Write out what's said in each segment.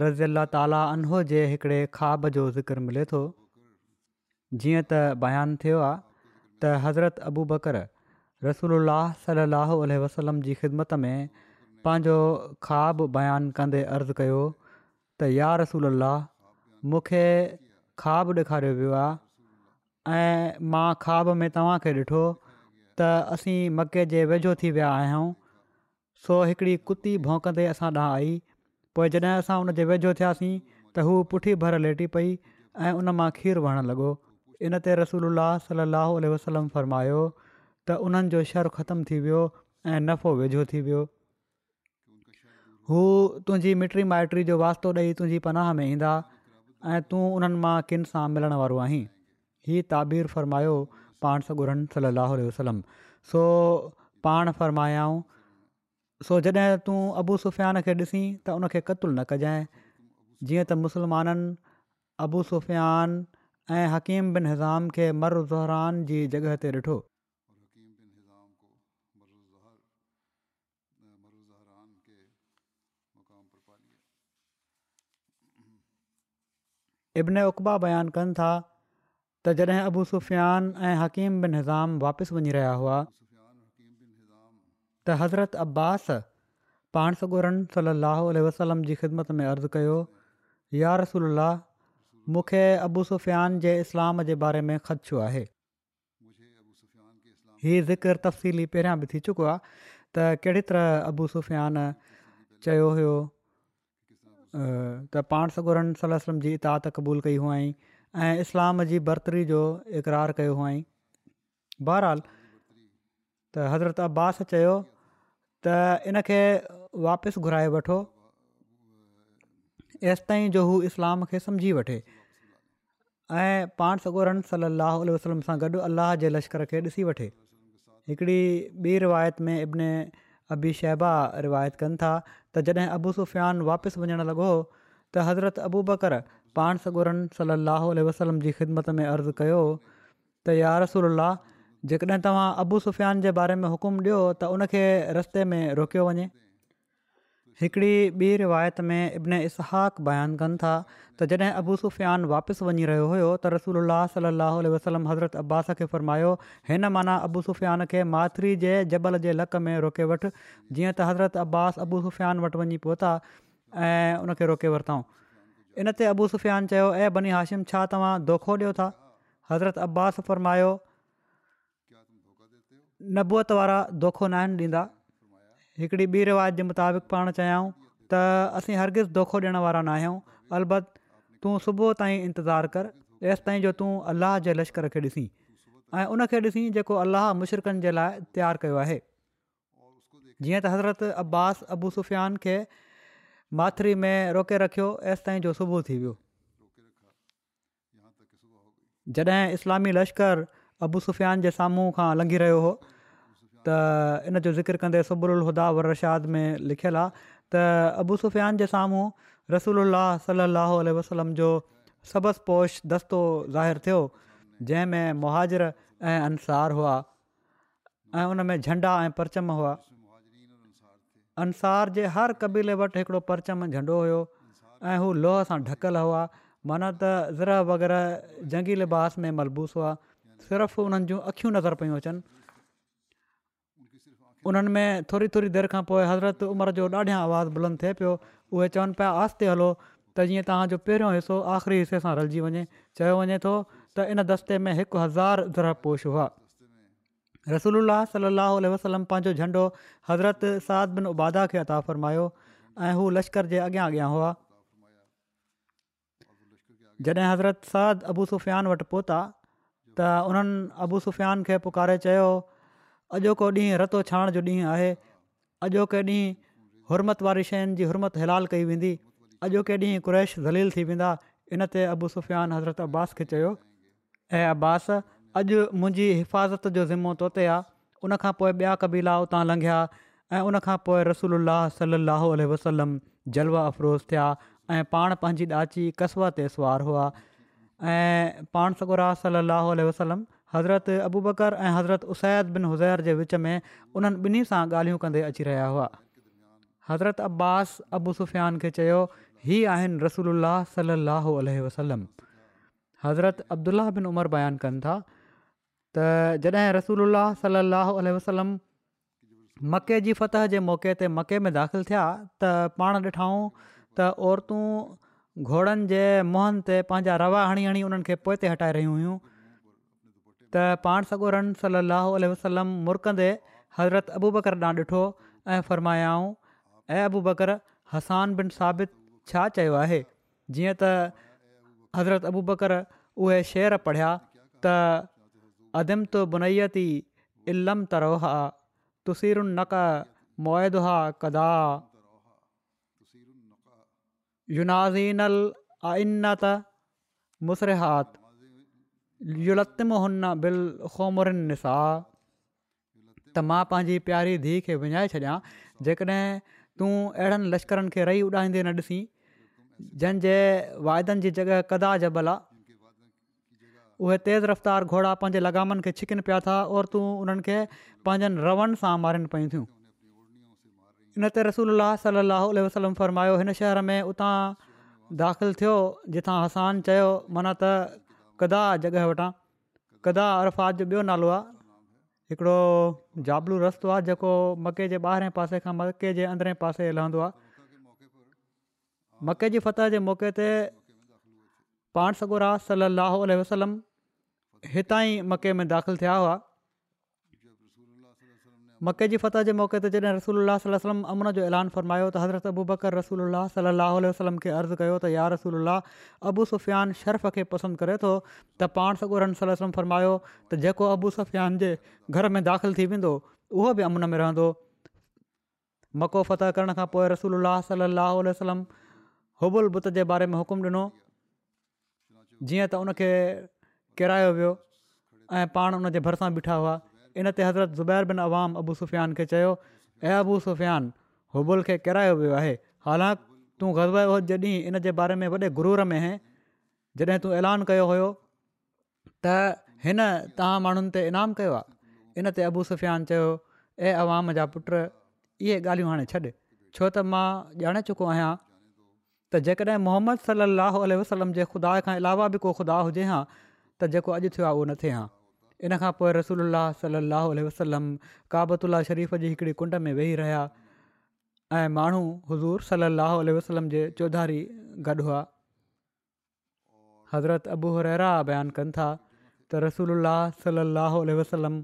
रज़ी अलाह ताला अनहो जे हिकिड़े ख्वाब जो ज़िक्र मिले थो जीअं त बयानु थियो आहे त हज़रत बकर रसूल सलाहु वसलम जी ख़िदमत में पंहिंजो ख्वाबु बयानु कंदे अर्ज़ु कयो त या रसूल अल्ला मूंखे ख्वाबु ॾेखारियो वियो आहे ऐं मां खाब में तव्हांखे ॾिठो त असीं मके जे वेझो थी विया आहियूं सो हिकिड़ी कुती भौंकंदे असां ॾांहुं आई पोइ जॾहिं असां उन जे वेझो थियासीं त हू पुठी भर लेटी पई ऐं उन मां खीरु वहणु लॻो इन ते रसूल सलाहु उल वसलम फ़रमायो त उन्हनि जो शर ख़तमु थी वियो ऐं नफ़ो वेझो थी वियो हू तुंहिंजी मिटी माइटी जो वास्तो ॾेई तुंहिंजी पनाह में ईंदा ऐं तूं उन्हनि मां किन सां मिलण वारो आहीं हीअ ताबीर फ़रमायो पाण सगुरनि सलाहु वसलम सो पाण फ़रमायाऊं सो जॾहिं तूं अबू सुफ़ियान खे ॾिसी त उन खे क़तलु न कजांइ जीअं त मुसलमाननि अबू सुफ़ियान ऐं हकीम बिन हज़ाम खे मर ज़ोहरान जी जॻह ते ॾिठो इब्न उकबा बयानु कनि था त जॾहिं अबू सुफ़ियान ऐं हकीम बिन हिज़ाम वापसि वञी रहिया हुआ त हज़रत अब्बास पाण सॻोरन सली वसलम जी ख़िदमत में अर्ज़ु कयो या रसूल मूंखे अबू सुफ़ियान जे इस्लाम जे बारे में ख़दशो आहे हीअ ज़िक्र तफ़सीली पहिरियां बि थी चुको आहे त कहिड़े तरह अबू सुफ़ियान चयो हुयो त पाण सगुरनि सलम जी इता त क़बूलु कई हुआ ऐं इस्लाम जी बरतरी जो इक़रारु कयो हुआ बहराल त हज़रत अब्बास चयो त इनखे वापसि घुराए वठो एसिताईं जो हू इस्लाम खे समुझी वठे ऐं पाण सॻोरनि सल अल वसलम सां गॾु अलाह जे लश्कर खे ॾिसी वठे हिकिड़ी ॿी रिवायत में इब्न अबी शहबा रिवायत कनि था त जॾहिं अबू सुफ़ियान वापसि वञणु लॻो त हज़रत अबू बकर पाण सगोरन सलाहु उल वसलम जी ख़िदमत में अर्ज़ु कयो त यार रसोल्ला जेकॾहिं तव्हां अबू सुफ़ियान जे बारे में हुकुम ॾियो त उनखे रस्ते में रोकियो वञे हिकिड़ी ॿी रिवायत में इब्न इसहाक इसहक़नु कनि था त जॾहिं अबू सुफ़ियान वापसि वञी रहियो हुयो त रसूल अलाह सलाहु वसलम हज़रत अब्बास खे फ़र्मायो हिन माना अबू सुफ़ियान खे माथुरी जे जबल जे लक में रोके वठि जीअं त हज़रत अब्बास अबू सुफ़ियान वटि वञी पहुता ऐं उन रोके वरितऊं इन ते अबु सुफ़ियान चयो ऐं बनी हाशिम छा तव्हां दोखो ॾियो था हज़रत अब्बास फ़र्मायो नबुअत वारा दोखो न आहिनि ॾींदा हिकिड़ी ॿी रिवायत जे मुताबिक़ पाण चयूं त असीं हरगिज़ धोखो ॾियण वारा न आहियूं अलबत तू सुबुह ताईं इंतज़ारु करसि ताईं जो तूं अलाह जे लश्कर खे ॾिसी ऐं उनखे ॾिसी जेको अलाह मुशरिकनि जे लाइ तयारु कयो आहे जीअं त हज़रत अब्बास अबू सुफ़ियान खे माथिरी में रोके रखियो एसिताईं जो सुबुह थी वियो जॾहिं इस्लामी लश्कर अबू सुफ़ियान जे साम्हूं खां लंघी रहियो हो त इन जो ज़िकिर कंदे सबुर वर रशाद में लिखियलु आहे त अबू सुफ़ियान जे साम्हूं रसूल उल्हास सली अलसलम जो सबस पोश दस्तो ज़ाहिर थियो जंहिंमें मुहाजर ऐं अंसार हुआ ऐं उन में झंडा ऐं परचम हुआ अंसार जे हर क़बीले वटि हिकिड़ो परचम झंडो हुयो ऐं हू लोह सां ढकियलु हुआ माना त ज़र वग़ैरह जंगी लिबास में मलबूस हुआ सिर्फ़ु उन्हनि जूं अख़ियूं नज़र पियूं अचनि उन्हनि में थोरी थोरी देरि खां पोइ हज़रत उमिरि जो ॾाढियां आवाज़ु बुलंद थिए पियो उहे चवनि पिया आहिस्ते हलो त जीअं तव्हांजो पहिरियों हिसो आख़िरी हिसे सां रलिजी वञे चयो वञे थो त इन दस्ते में हिकु हज़ार ज़र पोश हुआ रसूल सलाहु वसलम पंहिंजो झंडो हज़रत साद बिन उबादा खे अता फ़रमायो ऐं हू लश्कर जे अॻियां अॻियां हुआ जॾहिं हज़रत साद अबू सुफ़ियान वटि पहुता त उन्हनि अबू सुफ़ियान खे पुकारे चयो अॼोको ॾींहुं रतो छाण जो ॾींहुं आहे अॼोके ॾींहुं हुरमत वारी शयुनि जी हुरमत हिलाल कई वेंदी अॼोके ॾींहुं कुरैश ज़लील थी वेंदा इन ते अबु सुफ़ियान हज़रत अब्बास खे चयो ऐं अब्बास अॼु मुंहिंजी हिफ़ाज़त जो ज़िम्मो तोते आहे उनखां पोइ ॿिया कबीला उतां लंघिया ऐं उनखां पोइ रसूल सलाहु उल वसलम जलवा अफ़रोज़ थिया ऐं पाण पंहिंजी ॾाची कसवा ते सुवारु हुआ ऐं पाण सगुरा सलाहु वसलम हज़रत अबूबकर ऐं हज़रत उसैद बिन हुज़ैर जे विच में उन्हनि ॿिन्ही सां ॻाल्हियूं कंदे अची रहिया हुआ हज़रत अब्बास अबू सुफ़ियान खे चयो ही आहिनि रसूल सल अल वसलम हज़रत अब्दुल्ला बिन उमर बयानु कनि था त जॾहिं रसूल सल लहल वसलम मके जी फतह जे मौके ते मके में दाख़िलु थिया त पाण ॾिठूं त औरतूं घोड़नि जे मुंहनि ते पंहिंजा रवा हणी हणी उन्हनि खे पोइ ते हटाए रहियूं हुयूं त पाण सगुरनि सलाहु वसलम मुरकंदे हज़रत अबू बकर ॾांहुं ॾिठो ऐं फ़र्मायाऊं ऐं अबू बकर हसान बिन साबितु छा चयो आहे जीअं त हज़रत अबूबर उहे शेर पढ़िया त अदम तु बुनैती इल्मु तरोहा तुसीर नक़ मोइदु यूनाज़ीनल आइनत मुसिहाति युलतमोहन बिल बिलौमोर निसा त मां पंहिंजी प्यारी धीउ खे विञाए छॾियां जेकॾहिं तूं अहिड़नि लश्करनि खे रही उॾाईंदे न ॾिसी जंहिंजे वाइदनि जी जॻहि कदा जबल आहे तेज़ रफ़्तार घोड़ा पंहिंजे लॻामनि खे छिकनि पिया था और तूं उन्हनि खे पंहिंजनि रवनि सां मारिनि पियूं थियूं इनते रसूल सलाहु वसलम फ़रमायो हिन शहर में उतां दाख़िलु थियो जिथां हसान चयो मन त कदा जॻह वटां कदा अरफात जो ॿियो नालो आहे हिकिड़ो जाबलू रस्तो आहे जेको मके जे ॿाहिरें पासे खां मके जे अंदरे पासे लहंदो आहे मके जी फतह जे मौके ते पाण सगुरा सलाहु वसलम हितां ई मके में दाख़िलु थिया हुआ मके जी फतह जे मौके ते जॾहिं रसूल वसलम अमन जो ऐलान फरमायो त हज़रत अबू बकर रसूल सलाहु वसलम खे अर्ज़ु कयो त यार रसूल अबू सुफ़ियान शर्फ़ खे पसंदि करे थो त पाण सगूर सलम फरमायो त जेको सुफ़ियान जे घर में दाख़िलु थी वेंदो उहो बि अमुन में रहंदो मको फतह करण खां पोइ रसूल अलाह सलाहु वसलम हुबुल बुत जे बारे में हुकुम ॾिनो जीअं त उनखे किरायो वियो ऐं पाण उनजे भरिसां बीठा हुआ इन ते हज़रत ज़ुबैर बिन अवाम अबू सुफ़ियान खे चयो ऐं अबु सुफ़ियान हुबुल खे किरायो वियो आहे हालांकि तूं ग़ज़वायो जॾहिं इन जे बारे में वॾे गुरु में जॾहिं तूं ऐलान कयो हुयो त हिन तव्हां माण्हुनि ते इनामु कयो आहे इन ते अबू सुफ़ियान चयो ऐं अवाम जा पुट इहे ॻाल्हियूं हाणे छॾ छो त मां ॼाणे चुको आहियां त जेकॾहिं मोहम्मद सलाहु वसलम जे ख़ुदा खां अलावा बि को ख़ुदा हुजे हा त जेको अॼु थियो आहे उहो न थिए हा इन खां पोइ रसूल सल लहल वसलम काबतुल्ला शरीफ़ जी हिकिड़ी कुंड में वेही रहिया ऐं माण्हू हज़ूर सल अलाहुल वसलम जे चौधारी गॾु हुआ हज़रत अबू अबूरा बयानु कनि था त रसूल अलाह सलाहु वसलम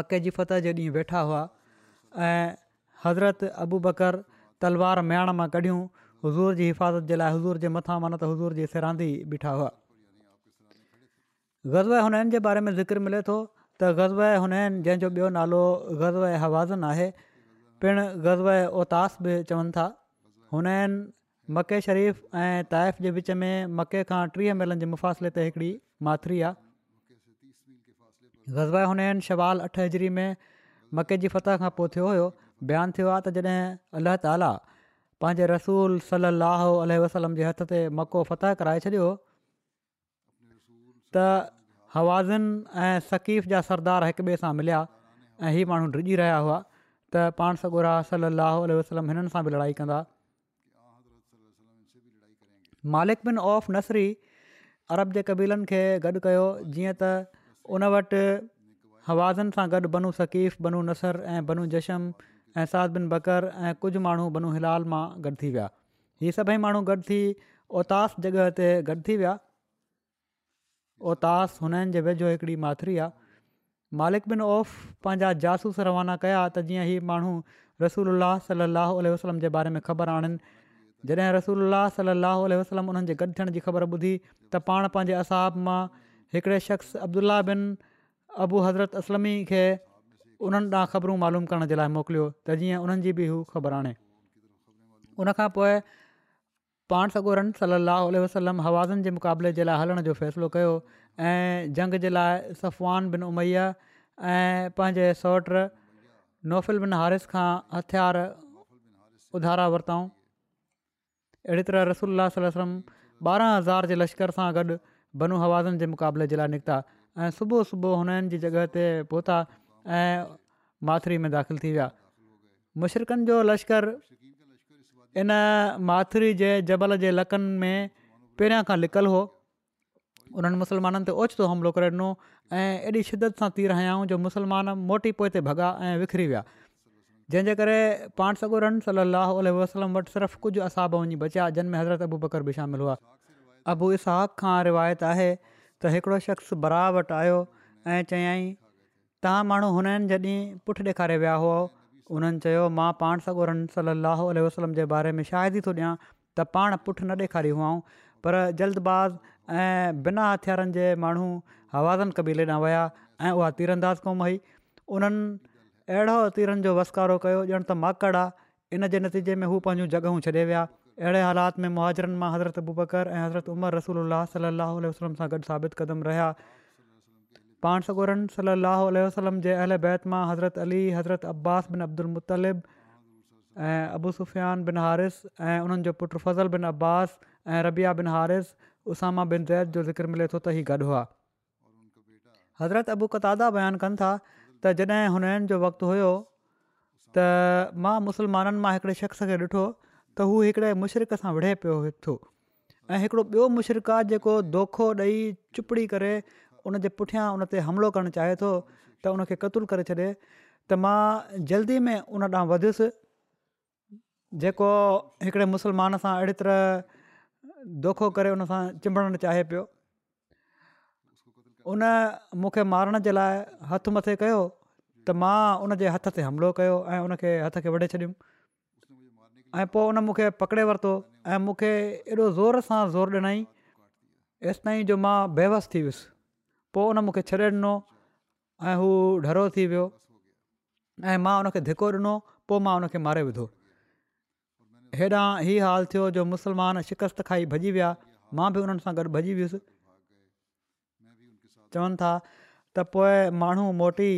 मके जी फतह जे ॾींहुं वेठा हुआ ऐं हज़रत अबू बकर तलवार मयाण मां कढियूं हुज़ूर जी हिफ़ाज़त जे लाइ हज़ूर जे मथां माना त हज़ूर जे सिरांदी बीठा हुआ गज़व حنین जे بارے میں ذکر ملے تو त ग़ज़ब हुननि جو بیو नालो ग़ज़ल हवाज़न आहे پن ग़ज़ब ओतास بھی चवनि था हुनैनि मके शरीफ़ شریف ताइफ़ طائف विच में मके مکہ टीह मेलनि जे मुफ़ासिले ते हिकिड़ी ग़ज़ब हुनैन शवाल अठ हज़री में मके जी फतह खां पोइ थियो हुयो बयानु थियो आहे त जॾहिं रसूल सल लाहो वसलम जे हथ मको त हवाज़नि ऐं सकीफ़ जा सरदार हिक ॿिए सां मिलिया ऐं हीअ माण्हू डिॼी रहिया हुआ त पाण सॻो रा वसलम हिननि सां बि लड़ाई कंदा मालिक बिन औफ नसरी अरब जे कबीलनि खे गॾु कयो जीअं त उन वटि सां गॾु बनू सकीफ़ बनू नसर ऐं बनू जशम ऐं साद बिन बकर ऐं कुझु माण्हू बनू हिलाल मां गॾु थी विया हीअ सभई माण्हू गॾु थी ओतास जॻह ते गॾु थी ओ तास हुननि जे वेझो हिकिड़ी माथिरी आहे मालिक बिन औफ़ पंहिंजा जासूस रवाना कया त जीअं हीउ माण्हू रसूल सलाहु उल्हम जे बारे में ख़बर आणनि जॾहिं रसूल सलाहु उल वसलम उन्हनि जे गॾु थियण जी ख़बर ॿुधी त पाण पंहिंजे असाब मां हिकिड़े शख़्स अब्दुला बिन अबू हज़रत असलमी खे उन्हनि ॾांहुं ख़बरूं मालूम करण जे लाइ मोकिलियो त जीअं उन्हनि जी बि हू ख़बर आणे उनखां पोइ पाण सगोरन सली अलाह वसलम हवाज़न जे मुक़ाबले जे लाइ हलण जो फ़ैसिलो कयो ऐं जंग जे लाइ सफ़वान बिन उमैया ऐं पंहिंजे सौट नौफ़िल बिन हारिस खां हथियार उधारा वरितऊं अहिड़ी तरह रसूल वसलम ॿारहं हज़ार जे लश्कर सां गॾु बनू हवाज़न जे मुक़ाबले जे लाइ निकिता ऐं सुबुह सुबुह हुननि जी जॻहि ते पहुता ऐं माथिरी में दाख़िलु थी विया मुशरिकनि जो लश्कर इन माथिरी जे जबल जे लकनि में पहिरियां खां लिकल हो उन्हनि मुसलमाननि ते ओचितो हमिलो करे ॾिनो ऐं एॾी शिदत सां तीर हयाऊं जो मुसलमान मोटी पोइ ते भॻा ऐं विखरी विया जंहिंजे करे पाण सॻो सलाहु सली असलम वटि सिर्फ़ु कुझु असाब वञी बचिया जिन में हज़रत अबू बकर बि शामिलु हुआ अबू इसाक़ खां रिवायत आहे त हिकिड़ो शख़्स वटि आयो ऐं चयाईं तव्हां माण्हू हुननि जॾहिं पुठि ॾेखारे विया हुआ उन्हनि चयो मां पाण सॻोरनि सलाहु वसलम जे बारे में शाहिदी थो ॾियां त पाण पुठि न ॾेखारी हुआ पर जल्दबाज़ ऐं बिना हथियारनि जे माण्हू हवाज़नि कबीले ॾांहुं विया ऐं उहा तीरंदाज़ क़ौम हुई उन्हनि अहिड़ो तीरनि जो वसकारो कयो ॼणु त माकड़ आहे इन जे नतीजे में हू पंहिंजूं जॻहियूं छॾे विया अहिड़े हालात में मुहाजरनि मां हज़रत बुबकर ऐं हज़रत उमर रसूल सलाहु वसलम सां गॾु साबित क़दमु रहिया पाण सॻोरन सली वसलम जे अहल बैत मां हज़रत अली हज़रत अब्बास बिन अब्दुल मुतलिब ऐं अबू सुफ़ियान बिन हारिस ऐं उन्हनि जो पुटु फज़ल बिन अब्बास ऐं रबिया बिन हारिस उसामा बिन ज़ैद जो ज़िक्र मिले थो त ई गॾु हुआ हज़रत अबू कतादा बयानु कनि था त जॾहिं हुननि जो वक़्तु हुयो त मां मुसलमाननि मां हिकिड़े शख़्स खे ॾिठो त हू हिकिड़े मुशरक सां विढ़े पियो थो ऐं हिकिड़ो ॿियो मुशरक़ु आहे जेको दोखो ॾेई चुपड़ी करे उन जे पुठियां उन ते हमिलो करणु चाहे थो त उनखे क़तूल करे छॾे त मां जल्दी में उन ॾांहुं वधसि जेको हिकिड़े मुसलमान सां अहिड़ी तरह दोखो करे उन सां चिंबड़णु चाहे पियो उन मूंखे मारण जे लाइ हथ मथे कयो त मां उन जे हथ ते हमिलो कयो ऐं उन हथ खे वढे छॾियुमि ऐं पोइ उन मूंखे पकिड़े वरितो ऐं मूंखे एॾो ज़ोर सां ज़ोर ॾिनई एसिताईं जो मां थी वियुसि पोइ उन मूंखे छॾे ॾिनो ऐं हू डरो थी वियो ऐं मां उनखे धिको ॾिनो पोइ मां उनखे मारे विधो हेॾां हीअ हाल थियो जो मुसलमान शिकस्त खाई भॼी विया मां बि उन्हनि सां गॾु भॼी वियुसि चवनि था त पोइ माण्हू मोटी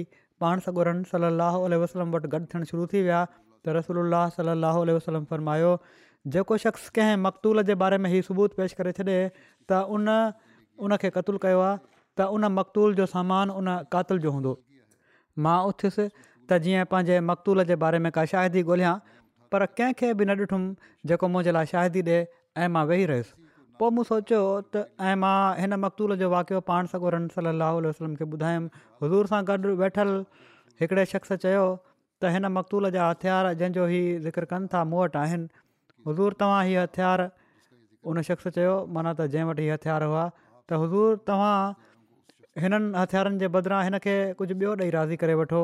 पाण सां ॻोरनि सल अल वसलम वटि गॾु थियणु शुरू थी विया त रसूल सल अलाह वसलम फ़रमायो जेको शख़्स कंहिं मक़तूल जे बारे में हीअ सबूत पेश करे छॾे त उन उन क़तलु कयो आहे त उन मक़तूल जो सामान उन कातिल जो हूंदो मां उथियुसि त जीअं पंहिंजे मकतूल जे बारे में का शाइदी ॻोल्हियां पर कंहिंखे बि न ॾिठुमि जेको मुंहिंजे लाइ शाइदी ॾिए ऐं मां वेही रहियुसि पोइ मूं सोचियो त ऐं मां हिन मक़तूल जो वाक़ियो पाण सॻो रन वसलम खे ॿुधायुमि हज़ूर सां गॾु वेठल हिकिड़े शख़्स चयो त हिन मक़तूल जा हथियार जंहिंजो हीउ ज़िक्र कनि था मूं वटि हज़ूर तव्हां हीअ हथियार उन शख़्स चयो माना त जंहिं वटि हथियार हुआ त हज़ूर तव्हां हिननि हथियारनि जे बदिरां हिन खे कुझु ॿियो ॾेई राज़ी करे वठो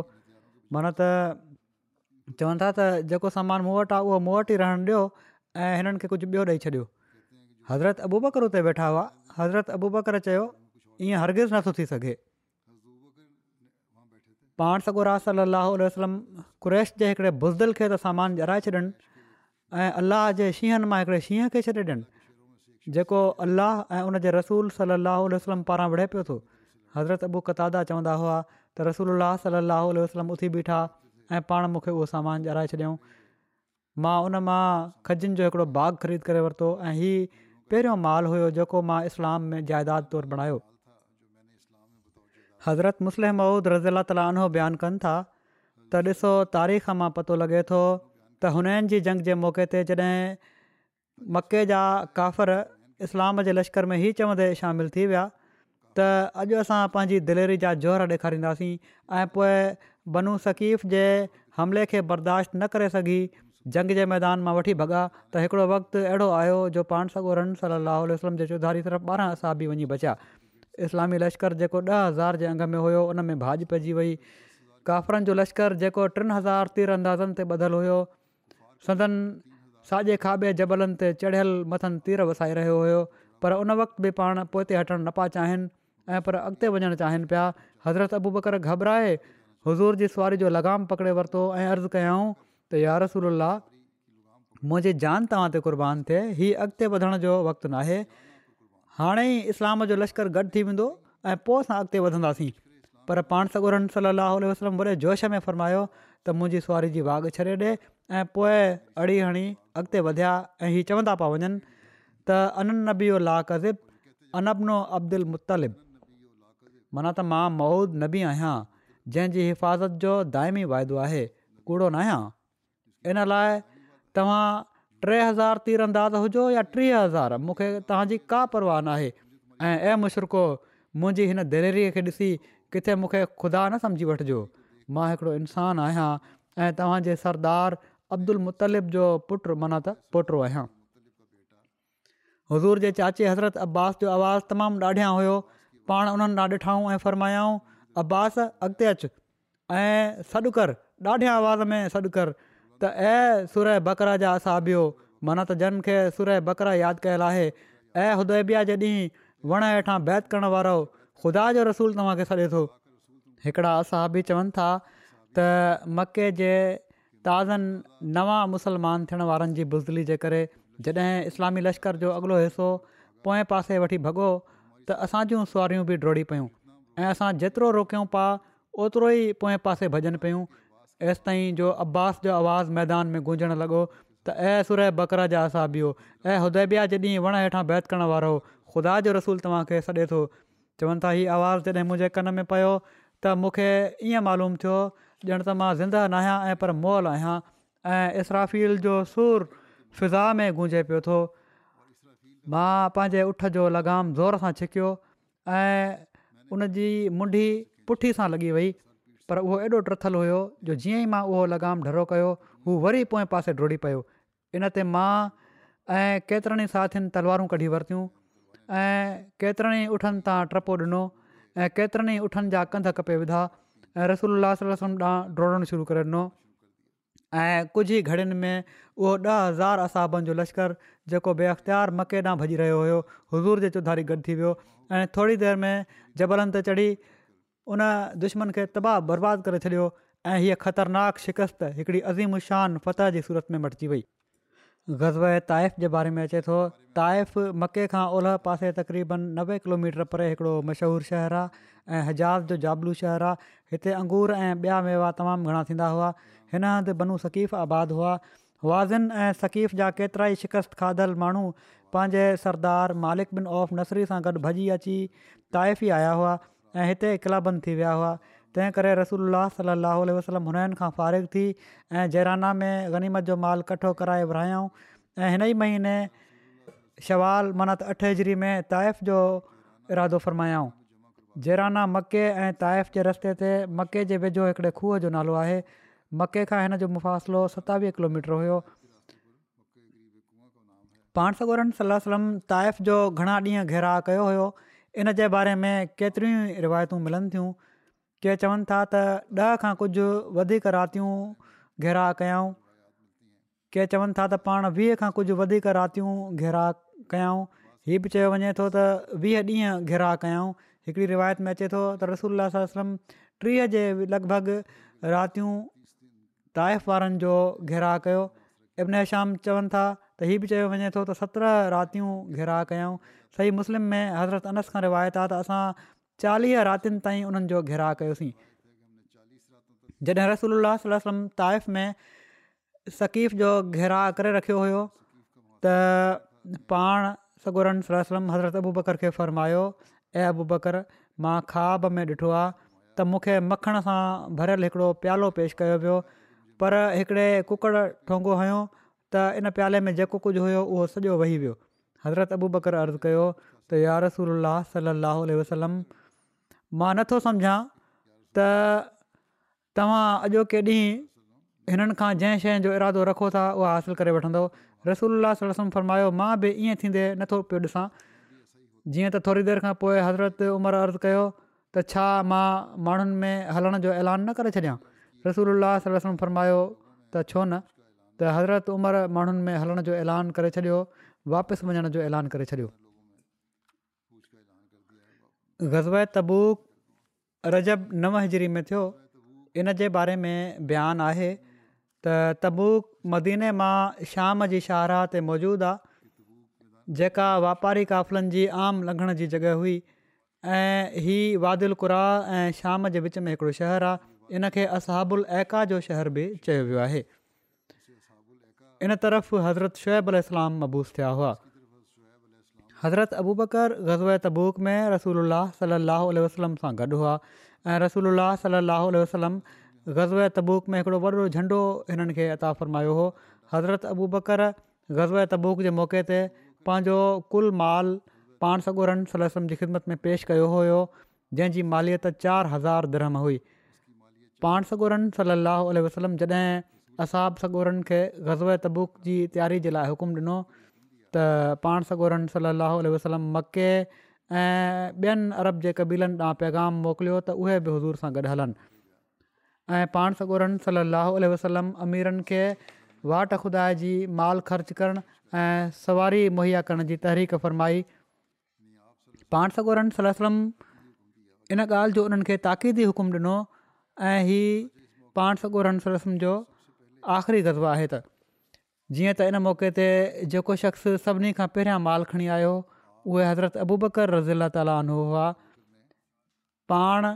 माना त चवनि था त जेको सामान मूं वटि आहे उहो मूं वटि ई रहणु ॾियो ऐं हिननि खे कुझु ॿियो ॾेई छॾियो हज़रत अबू बकर वेठा हुआ हज़रत अबू बकर चयो ईअं हरगिज़ नथो थी सघे पाण सगुरा सलाहु कुरैश जे हिकिड़े बुज़दल खे त सामान जराए छॾनि ऐं अलाह जे शींहनि मां हिकिड़े शींहं खे छॾे ॾियनि जेको अलाह ऐं उन जे रसूल सल वसलम पारां विढ़े पियो थो हज़रत अबू कतादा चवंदा हुआ त रसूल اللہ सलाहु उल वसलम उथी बीठा ऐं पाण मूंखे उहो सामान जणाए छॾियऊं मां उन मां खजनि जो हिकिड़ो बाग़ ख़रीद करे वरितो ऐं हीउ पहिरियों माल हुयो जेको मां इस्लाम में जाइदाद तौरु बणायो हज़रत मुस्लिम महूद रज़ीला ताला उनो बयानु कनि था त ॾिसो तारीख़ मां पतो लॻे थो त हुननि जी जंग जे मौक़े ते जॾहिं मके जा काफ़र इस्लाम जे लश्कर में ई चवंदे शामिलु थी विया त अॼु असां पंहिंजी दिलेरी जा जोहर ॾेखारींदासीं ऐं पोइ बनू सकीफ़ जे हमले खे बर्दाश्त न करे सघी जंग जे मैदान मां वठी भॻा त हिकिड़ो वक़्तु अहिड़ो आयो जो पाण सगोरन रन सली वसलम जे चौधारी सिर्फ़ु ॿारहं असां बि वञी बचिया इस्लामी लश्कर जेको ॾह हज़ार जे अंग में हुयो उन में भाॼी पइजी वई काफ़रनि जो लश्कर जेको टिनि हज़ार तीर अंदाज़नि ते ॿधलु हुयो सदन साॼे खाॿे जबलनि ते चढ़ियल मथनि तीर वसाए रहियो हुयो पर उन वक़्ति बि पाण पोइ ते न पिया चाहिनि ऐं पर अॻिते वधणु चाहिनि पिया हज़रत अबूबकर घबराए हज़ूर जी सवारी जो लॻाम पकिड़े वरितो ऐं अर्ज़ु कयाऊं त यार रसूल मुंहिंजी जान तव्हां ते क़ुर्बान थिए हीअ अॻिते वधण जो वक़्तु नाहे हाणे ई इस्लाम जो लश्करु गॾु थी वेंदो ऐं पोइ असां अॻिते वधंदासीं पर पाण सॻोर सलाहु वसलम वरे जोश में फ़र्मायो त मुंहिंजी सुवारी जी भाॻु छॾे ॾिए ऐं पोइ अड़ी हणी अॻिते वधिया ऐं हीअ चवंदा पिया वञनि त अन ला क़ज़िब अनबनो अब्दुल मुतलिब माना त मां महूद नबी आहियां जंहिंजी हिफ़ाज़त जो दाइमी वाइदो आहे कूड़ो न आहियां इन लाइ तव्हां टे हज़ार तीर अंदाज़ हुजो या टीह हज़ार मूंखे तव्हांजी का परवाह न आहे ऐं मुशरको मुंहिंजी हिन दिलेरीअ खे ॾिसी किथे मूंखे ख़ुदा न सम्झी वठिजो मां हिकिड़ो इंसानु आहियां ऐं तव्हांजे सरदार अब्दुल मुतलिब जो पुटु माना त पोटो आहियां हज़ूर जे चाचे हज़रत अब्बास जो आवाज़ु तमामु ॾाढियां हुयो पाण उन्हनि ॾांहुं ॾिठाऊं ऐं फ़र्मायाऊं अब्बास अॻिते अचु ऐं सॾु कर ॾाढे आवाज़ में सॾु कर त ऐं सुर बकर जा असहाबी हुओ माना त जन खे सुर ऐं बकर यादि कयल आहे ऐं उदय बि जे ॾींहुं वण हेठां बैत करण वारो ख़ुदा जो रसूलु तव्हांखे छॾे थो हिकिड़ा असहबी चवनि था त मके जे ताज़नि नवां मुसलमान थियण वारनि जी ॿुज़ली जे करे जॾहिं इस्लामी लश्कर जो अॻिलो हिसो पोएं पासे वठी भॻो त असां जूं सुवारियूं बि डोड़ी पियूं ऐं असां जेतिरो रोकियूं पिया ओतिरो ई पोएं पासे भॼनि पियूं हेसि जो अब्बास जो आवाज़ु मैदान में गूंजणु लॻो त ऐं सुर बकर जा असां ऐं जे ॾींहुं वण हेठां बैतकण वारो ख़ुदा जो रसूल तव्हांखे सॾे थो चवनि था हीउ आवाज़ु जॾहिं मुंहिंजे कन में पियो त मूंखे ईअं मालूम थियो ॼण त मां ज़िंदह न आहियां ऐं पर मोल आहियां ऐं जो सूरु फिज़ा में गूंजे पियो थो मां पंहिंजे उठ जो लॻाम ज़ोर सां छिकियो ऐं उन जी मुंडी पुठी सां लॻी वई पर उहो एॾो ट्रथल हुयो जो जीअं ई मां उहो लॻाम ढरो कयो हू वरी पोएं पासे डोड़ी पियो इन ते मां ऐं केतिरनि ई साथियुनि तलवारूं कढी वरितियूं ऐं केतिरनि ई उठनि तां टपो ॾिनो ऐं केतिरनि ई उठनि जा कंध कपे विधा ऐं रसोल्लास डोड़न शुरू करे ॾिनो ऐं कुझु ई घड़ियुनि में उहो ॾह हज़ार असाबनि जो लश्कर जेको बेअख़्तियार मके ॾांहुं भॼी रहियो हुयो हज़ूर जे चौधारी गॾु थी वियो ऐं थोरी देरि में जबलनि ते चढ़ी उन दुश्मन खे तबाह बर्बादु करे छॾियो ऐं हीअ ख़तरनाक शिकस्त हिकिड़ी शान फ़तह जी सूरत में मटिजी वई ग़ज़ब ताइफ़ जे बारे में अचे थो ताइफ़ मके खां ओलह पासे तक़रीबन नवे किलोमीटर परे हिकिड़ो मशहूरु शहरु आहे ऐं हजाज़ जो जाबलू शहरु आहे हिते अंगूर ऐं ॿिया मेवा तमामु घणा थींदा हुआ हिन हंधि बनू सकीफ़ आबाद हुआ वाज़िन ऐं सकीफ़ जा केतिरा ई शिकस्त खाधल माण्हू पंहिंजे सरदार मालिक बिन औफ़ नसरी सां गॾु भॼी अची ताइफ़ ई आया हुआ ऐं हिते किलाबंद थी विया हुआ तंहिं करे रसूल सलाहु वसलम हुननि खां फ़ारिग थी ऐं जेराना में गनीमत जो माल कठो कराए विरिहायाऊं ऐं हिन ई महीने शवाल मनत अठ हिजरी में ताइफ़ जो इरादो फ़रमायाऊं जेराना मके ऐं ताइफ़ जे रस्ते ते मके जे वेझो हिकिड़े खूह जो नालो आहे मके खां हिन जो मुफ़ासिलो सतावीह किलोमीटर हुयो पाण सगोरन सलम ताइफ़ जो घणा ॾींहं घेरा कयो हुयो इन जे बारे में केतिरियूं ई रिवायतूं मिलनि थियूं के चवनि था त ॾह खां कुझु वधीक रातियूं घेराह कयूं के चवनि था त पाण वीह खां कुझु वधीक रातियूं घेरा कयूं हीउ बि चयो वञे थो त वीह ॾींहं घेरा कयूं हिकिड़ी रिवायत में अचे थो त रसूल सलम टीह जे लॻभॻि रातियूं ताइफ़ वारनि जो घेरा कयो इबिन श्याम चवनि था त हीअ बि चयो वञे थो त सत्रहं रातियूं घेरा कयूं सही मुस्लिम में हज़रत अनस खां रिवायत आहे त असां चालीह रातिनि ताईं उन्हनि जो घिराह कयोसीं जॾहिं रसूल सलाहु सलम ताइफ़ में सकीफ़ जो घिरेरा करे रखियो हुयो त पाण सगोरन सलम हज़रत अबू बकर खे फ़र्मायो ऐं अबू बकरु मां ख्वाब में ॾिठो आहे त मूंखे मखण सां भरियलु हिकिड़ो प्यालो पेश कयो वियो पर हिकिड़े कुकड़ ठोंगो हुयों त इन प्याले में जेको कुझु हुयो उहो सॼो वेही वियो हज़रत अबू बकर अर्ज़ु कयो त यार रसूल सलाहु उल वसलम मां नथो सम्झां त तव्हां अॼोके ॾींहुं हिननि खां जंहिं शइ जो इरादो रखो था उहा हासिलु करे वठंदो रसूल वसलम फरमायो मां बि ईअं थींदे नथो पियो ॾिसां जीअं त थोरी देरि खां पोइ हज़रत उमिरि अर्ज़ु कयो त छा मां माण्हुनि में हलण जो ऐलान न करे छॾियां रसूल रस्म फ़रमायो त छो न त हज़रति उमिरि माण्हुनि में हलण जो ऐलान करे छॾियो वापसि वञण जो ऐलान करे छॾियो ग़ज़ब तबुक रजब नव हज़री में थियो इन जे बारे में बयानु आहे त तबुक मदीने मां शाम जी शाहराह ते मौजूदु आहे जेका वापारी काफ़िलनि जी आम लंघण जी जॻहि हुई ऐं ही वादिल कुरा ऐं शाम जे विच में हिकिड़ो शहरु आहे इन खे असहाबु एका जो शहर बि चयो वियो आहे इन तरफ़ हज़रत शुएबु अल मबूस थिया हुआ हज़रत अबू बकर ग़ज़ तबूक में रसूल सलाहु वलम सां गॾु हुआ ऐं रसूल सलाहु वसलम गज़ोए तबूक में हिकिड़ो वॾो झंडो हिननि खे अता फ़रमायो हुओ हज़रत अबू बकर ग़ज़े तबूक जे मौके ते पंहिंजो कुलु माल पाण सगोरन जी ख़िदमत में पेश कयो हुयो जंहिंजी मालियत चारि हज़ार धरम हुई पाण सगोरनि सलाहु वसलम जॾहिं असाब बि सगोरनि खे गज़व तबुक जी तयारी जे लाइ हुकुम ॾिनो त पाण सगोरनि सल वसलम मके ऐं ॿियनि अरब जे कबीलनि तव्हां पैगाम मोकिलियो त उहे बि हज़ूर सां गॾु हलनि ऐं पाण सगोरन सलाहु वसलम अमीरनि खे वाट खुदा जी माल ख़र्च करणु ऐं सवारी मुहैया करण जी तहरीक़ फरमाई पाण सगोरन सलम इन ॻाल्हि जो उन्हनि खे ताक़ीदी हुकुम ॾिनो ऐं ही पाण सॻोर जो आख़िरी गज़वो आहे त जीअं त इन मौके ते जेको शख़्स सभिनी खां पहिरियां माल खणी आयो उहे हज़रत अबू बकर रज़ीला ताला न हुआ पाण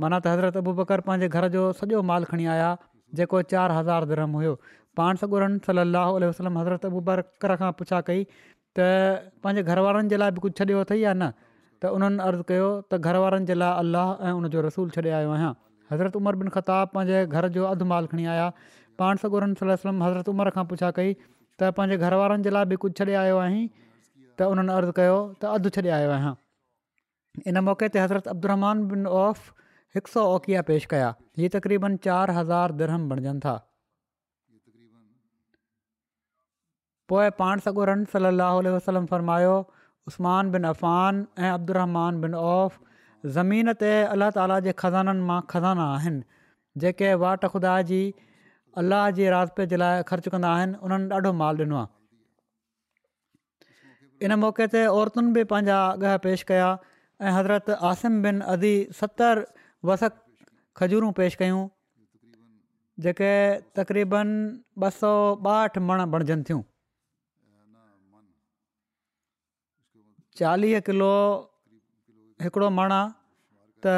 माना त हज़रत अबू बकर पंहिंजे घर जो सॼो माल खणी आया जेको चारि हज़ार धरम हुयो पाण सॻोरम सलाहु वसलम हज़रत अबू बकर खां पुछा कई त पंहिंजे घर वारनि जे लाइ बि कुझु छॾियो अथई या न त उन्हनि अर्ज़ु कयो त घरवारनि जे लाइ अलाह ऐं उनजो रसूल छॾे आयो आहियां हज़रत उमर बिन खिताबु पंहिंजे घर जो अधु माल खणी आया पाण सगोरन सलम हज़रत उमर खां पुछा कई त पंहिंजे घर वारनि जे लाइ बि कुझु छॾे आयो आहीं त उन्हनि अर्ज़ु कयो त अधु छॾे आयो आहियां इन मौक़े ते हज़रत अब्दुरमान बिन औफ़ हिकु सौ ओकिया पेश कया इहे तक़रीबन चारि हज़ार दरहम बणजनि था पोइ पाण सॻोरन सलाहु वसलम फरमायो उस्मान बिन अफ़ान ऐं अब्दुरमान बिन औफ़ ज़मीन ते अलाह ताला जे ख़ज़ाननि मां खज़ाना आहिनि जेके वाट ख़ुदा जी अलाह जे राज़पे जे लाइ ख़र्चु कंदा आहिनि उन्हनि ॾाढो माल ॾिनो आहे इन मौक़े ते औरतुनि बि पंहिंजा अॻ पेश कया ऐं हज़रत आसिम बिन अदी सतरि वसक खजूरूं पेश कयूं जेके तक़रीबन ॿ सौ ॿाहठि मण बणजनि थियूं चालीह किलो हिकिड़ो मण आहे त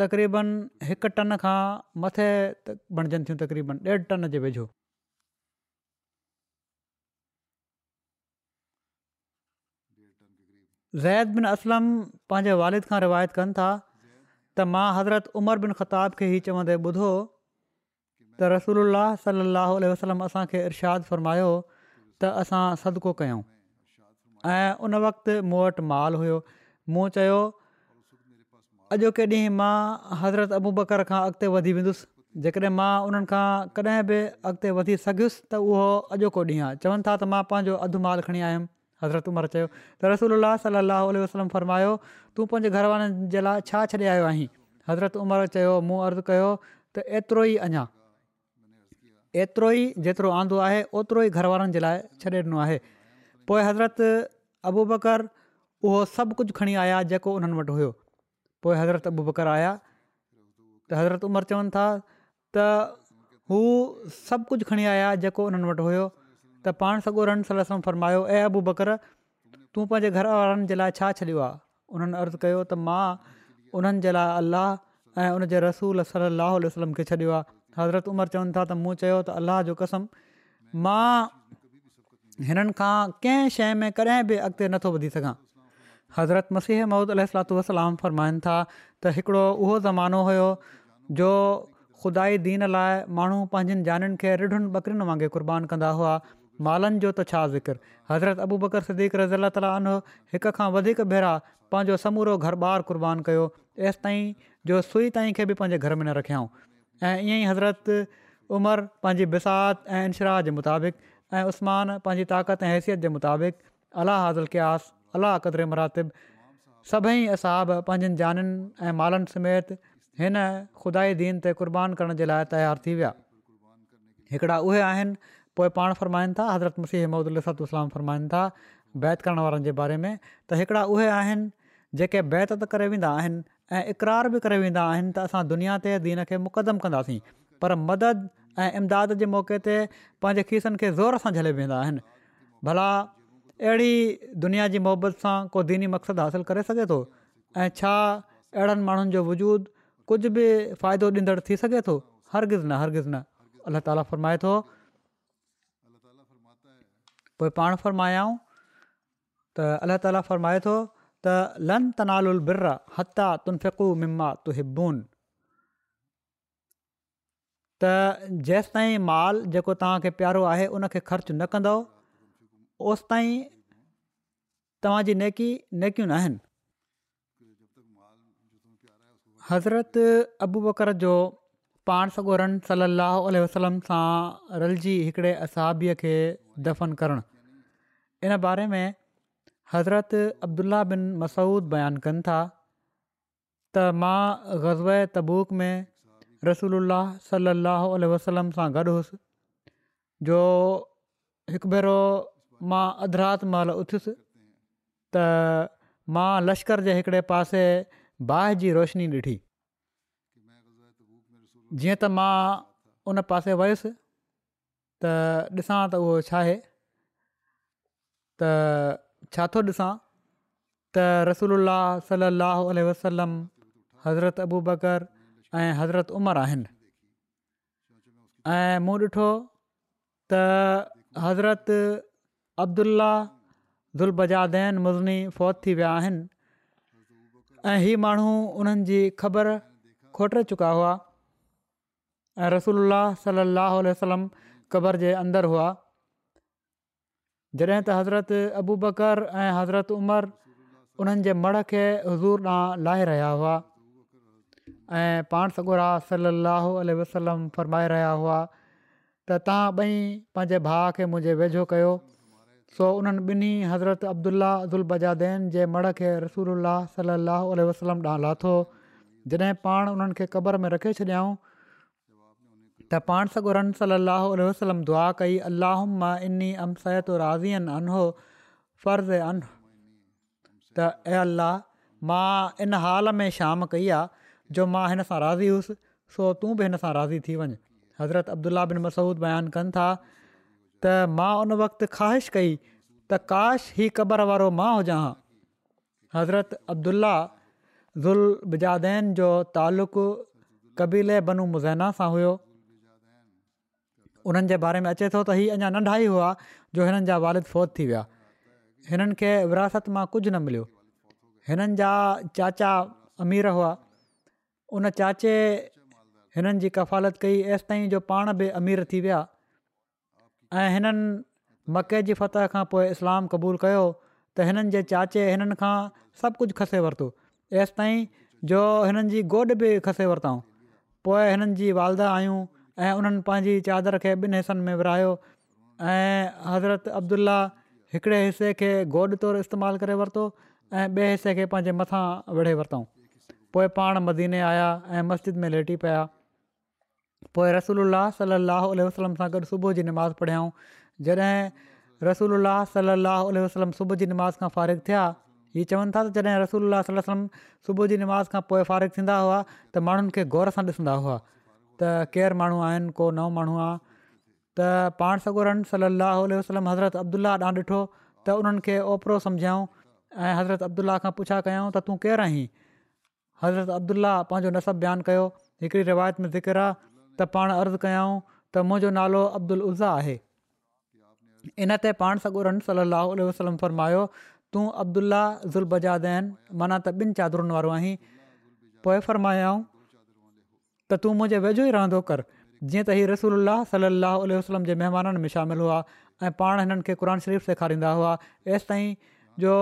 तक़रीबन हिकु टन खां मथे त बणजनि थियूं तक़रीबन ॾेढु टन जे वेझो ज़ैद बिन असलम पंहिंजे वालिद खां रिवायत कनि था त मां हज़रत उमर बिन ख़ताब खे ई चवंदे ॿुधो त रसूल अलाह सलाहु उल वसलम असांखे इर्शादु फ़रमायो त असां सदिको कयूं ऐं उन वक़्तु मूं वटि माल हुयो मूं चयो अॼोके ॾींहुं मां हज़रत अबू बकर खां अॻिते वधी वेंदुसि जेकॾहिं मां उन्हनि खां कॾहिं बि अॻिते वधी सघियुसि त उहो अॼोको ॾींहुं आहे चवनि था त मां पंहिंजो अधु माल खणी आयुमि हज़रत उमिरि चयो त रसूल सलाहु वसलम फरमायो तूं पंहिंजे घर वारनि जे लाइ छा छॾे आयो आहीं हज़रत उमिरि चयो मूं अर्ज़ु कयो त एतिरो ई अञा एतिरो ई जेतिरो आंदो आहे ओतिरो ई घर वारनि जे लाइ छॾे ॾिनो आहे पोइ हज़रत अबू बकर उहो सभु कुझु खणी आया जेको उन्हनि वटि हुयो पोइ हज़रत अबू बकर आया त हज़रत उमिरि चवनि था त हू सभु कुझु खणी आहियां जेको उन्हनि वटि हुयो त पाण सॻो रन सम फरमायो ए अबू बकर तूं पंहिंजे घर वारनि जे लाइ छा छॾियो आहे उन्हनि अर्ज़ु कयो त मां उन्हनि जे लाइ अलाह ऐं उन रसूल सलाहु वसलम खे छॾियो आहे हज़रत उमरि चवनि था त मूं जो कसम मां हिननि खां कंहिं शइ में कॾहिं बि अॻिते नथो वधी सघां हज़रत मसीह महूद अल सलात वलाम फ़रमाइनि था त हिकिड़ो उहो ज़मानो हुयो जो ख़ुदाई दीन लाइ माण्हू पंहिंजनि जाननि खे रिढ़नि ॿकरियुनि वांगुरु क़ुर्बान कंदा हुआ मालनि जो त छा ज़िकिर हज़रत अबू बकर सदीक़ु रज़ी अला ताला अनो हिक खां वधीक भेरा पंहिंजो समूरो घरबार कुर्बान कयो तेंसि ताईं जो सुई ताईं खे बि पंहिंजे घर में न रखियाऊं ऐं ईअं ई हज़रति उमिरि पंहिंजी बसाति ऐं मुताबिक़ ऐं उस्मान पंहिंजी ताक़त ऐं हैसियत जे मुताबिक़ अलाह हाज़ल क्यास अलाह क़दिर मुरातिब सभई असाब पंहिंजनि जनि ऐं मालनि समेत हिन खुदा दीन ते क़ुर्बान करण जे लाइ तयारु थी विया हिकिड़ा उहे आहिनि पोइ पाण फ़रमाइनि था हज़रत मुसी महमदताम फ़रमाइनि था बैत करण वारनि जे बारे में त हिकिड़ा उहे आहिनि जेके बैत त करे वेंदा आहिनि ऐं इक़रार बि करे वेंदा आहिनि त असां दुनिया ते दीन खे मुक़दमु कंदासीं पर मदद इमदाद जे मौके ते पंहिंजे खीसनि खे ज़ोर सां झले वेंदा आहिनि भला अहिड़ी दुनिया जी मुहबत सां को दीनी मक़सदु हासिलु करे सघे थो ऐं छा अहिड़नि माण्हुनि जो वजूदु कुझु बि फ़ाइदो ॾींदड़ थी सघे थो हरगिज़ न हरगिज़ न अलाह ताला फ़रमाए थो पोइ पाण फ़र्मायाऊं त अल्ला ताला फ़रमाए थो त लं तनालुल बिर्रा हता तुन फिकु मिमा तु त जेसिताईं माल जेको तव्हांखे प्यारो आहे उनखे ख़र्चु न कंदो ओसिताईं तव्हांजी नेकी नेकियूं न आहिनि हज़रत अबूबकर जो पाण सगोरनि सलाहु वसलम सां रलिजी हिकिड़े असाबीअ खे दफ़न करणु इन बारे में हज़रत अब्दुला बिन मसूद बयानु कनि था त मां ग़ज़ब तबूक में रसूल सलाहु वसलम सां गॾु हुअसि जो हिकु भेरो मां अधरात महिल उथयुसि त मां लश्कर जे हिकिड़े पासे बाहि जी रोशनी ॾिठी जीअं त मां उन पासे वयुसि त ॾिसां त उहो छा आहे त छा थो ॾिसां त रसूल सलाहु वसलम हज़रत अबू बकर ऐं हज़रत उमर आहिनि ऐं मूं ॾिठो त हज़रत अब्दुला दुलबजादन मुज़नी फ़ौत थी विया आहिनि ऐं हीअ माण्हू उन्हनि जी ख़बर खोटे चुका हुआ ऐं रसोल्ला सलाहु वसलम क़बर जे अंदरि हुआ जॾहिं त हज़रत अबू बकर ऐं हज़रत उमर उन्हनि जे मड़ खे हज़ूर ॾांहुं लाहे रहिया हुआ ऐं पाण सॻोरा सलाहु वसलम फ़रमाए रहिया हुआ त तव्हां ॿई पंहिंजे भाउ खे मुंहिंजे वेझो कयो सो उन्हनि ॿिन्ही हज़रत عبداللہ अजबजादेन जे मड़ खे रसूल اللہ صلی اللہ वसलम ॾांहुं लाथो जॾहिं पाण उन्हनि खे क़बर में रखे छॾियाऊं त पाण सॻुरनि सलाहु वसलम दुआ कई अलाह मां इन अमसायतो राज़ियनि अन हो अन त ए अलाह मां इन हाल में शाम कई आहे जो मां हिन सां राज़ी हुअसि सो तूं बि हिन सां राज़ी थी वञु हज़रत अब्दुल्ला बिन मसूद बयानु कनि था त मां उन वक़्तु ख़्वाहिश कई त काश ही क़बर वारो मां हुजह हां हज़रत अब्दुला ज़ुलबिजादन जो तालुक़ु कबीले बनू मुज़ैना सां हुओ उन्हनि जे बारे में अचे थो त ही अञा नंढा ई हुआ जो हिननि जा वारिद फ़ौत थी विया हिननि विरासत मां कुझु न मिलियो हिननि जा चाचा अमीर हुआ उन चाचे हिननि जी कफ़ालत कई एसिताईं जो पाण बि अमीर थी विया ऐं हिननि मके जी फतह खां पोइ इस्लाम क़बूलु कयो त हिननि जे चाचे हिननि खां सभु कुझु खसे वरितो तेसिताईं जो हिननि जी गोॾ बि खसे वरितऊं पोइ हिननि जी वालदा आहियूं ऐं उन्हनि पंहिंजी चादर खे ॿिनि हिसनि में विरायो ऐं हज़रत अब्दुला हिकिड़े हिसे खे गोॾ तौरु इस्तेमालु करे वरितो ऐं ॿिए हिसे खे पंहिंजे मथां विड़े वरितऊं पोइ पाण मदीने आया ऐं मस्जिद में लेटी पिया पोइ रसूल सल अलाहु उल्ह वसलम सां गॾु सुबुह जी निमाज़ पढ़ियऊं जॾहिं रसूल सलाहु उल्ह वसलम सुबुह जी नमाज़ खां फ़ारिग़ु थिया हीअ चवनि था त जॾहिं रसूल सल वसलम सुबुह जी निमाज़ खां पोइ फ़ारिग़ु थींदा हुआ त माण्हुनि खे गौर सां ॾिसंदा हुआ त केरु माण्हू आहिनि को नओं माण्हू आहे त पाण सगोरनि सललाहुल वसलम हज़रत अब्दुलाह ॾांहुं ॾिठो त उन्हनि खे सम्झायऊं ऐं हज़रत अब्दुला खां पुछा कयूं त तूं केरु आहीं हज़रत अब्दुल्ला पंहिंजो नसब बयानु कयो हिकिड़ी रिवायत में ज़िक्र त पाण अर्ज़ु कयाऊं त मुंहिंजो नालो अब्दुल उज़ा आहे इनते पाण सगुर सलाहु वसलम फ़र्मायो तूं अब्दुलाह ज़ुलबजादन माना त ॿिनि चादरुनि वारो आहीं पोइ फ़र्मायाऊं त तूं मुंहिंजे वेझो ई रहंदो कर जीअं त हीउ रसूल सलाहु उल्ह वसलम जे महिमाननि में शामिलु हुआ ऐं पाण हिननि खे क़ुर शरीफ़ सेखारींदा हुआ एसिताईं जो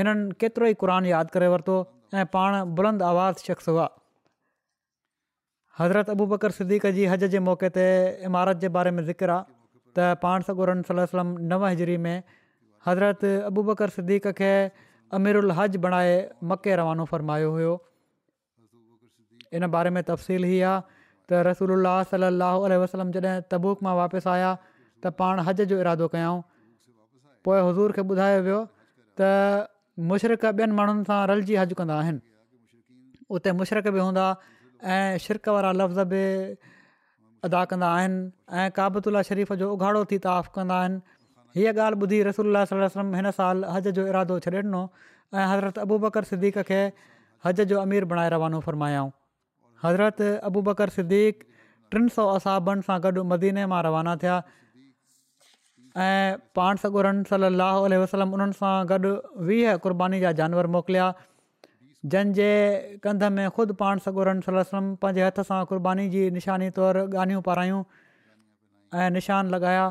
हिननि केतिरो ई क़ुर यादि करे वरितो ऐं पाण बुलंद आवाज़ शख़्स हुआ हज़रत अबू बकर सिद्दीक़ जी हज जे मौक़े ते इमारत जे बारे में ज़िक्र आहे त पाण सगोरन सलम नव हिजरी में हज़रत अबू बकर सिद्दीक खे अमिर हज बणाए मके रवानो फ़रमायो हुयो इन बारे में तफ़सील ही आहे त रसूल अलाह सल अल वसलम जॾहिं तबूक मां वापसि आया त पाण हज जो इरादो कयऊं पोइ हज़ूर खे ॿुधायो वियो त मुशरक़ ॿियनि माण्हुनि सां रलिजी हज कंदा आहिनि उते मुशरक़ बि हूंदा ऐं शिरक वारा लफ़्ज़ बि अदा कंदा आहिनि ऐं शरीफ़ जो उघाड़ो थी त आफ़ कंदा आहिनि हीअ ॻाल्हि ॿुधी रसूल वसलम हिन साल हज जो इरादो छॾे ॾिनो हज़रत अबू बकर सिद्दीक खे हज जो अमीर बणाए रवानो फ़रमायाऊं हज़रत अबू बकर सिद्दीक़ सिद्दीक़िनि सौ असाबनि सां गॾु मदीने मां रवाना थिया ऐं पाण सगोरन सलाहु उल्ह वसलम उन्हनि सां गॾु वीह क़ुर्बानी जा जानवर मोकिलिया जंहिंजे कंध में ख़ुदि पाण सगोरम सलम वसलम पंहिंजे हथ सां क़ुर्बानी जी निशानी तौरु ॻाल्हियूं पारायूं ऐं निशान लॻाया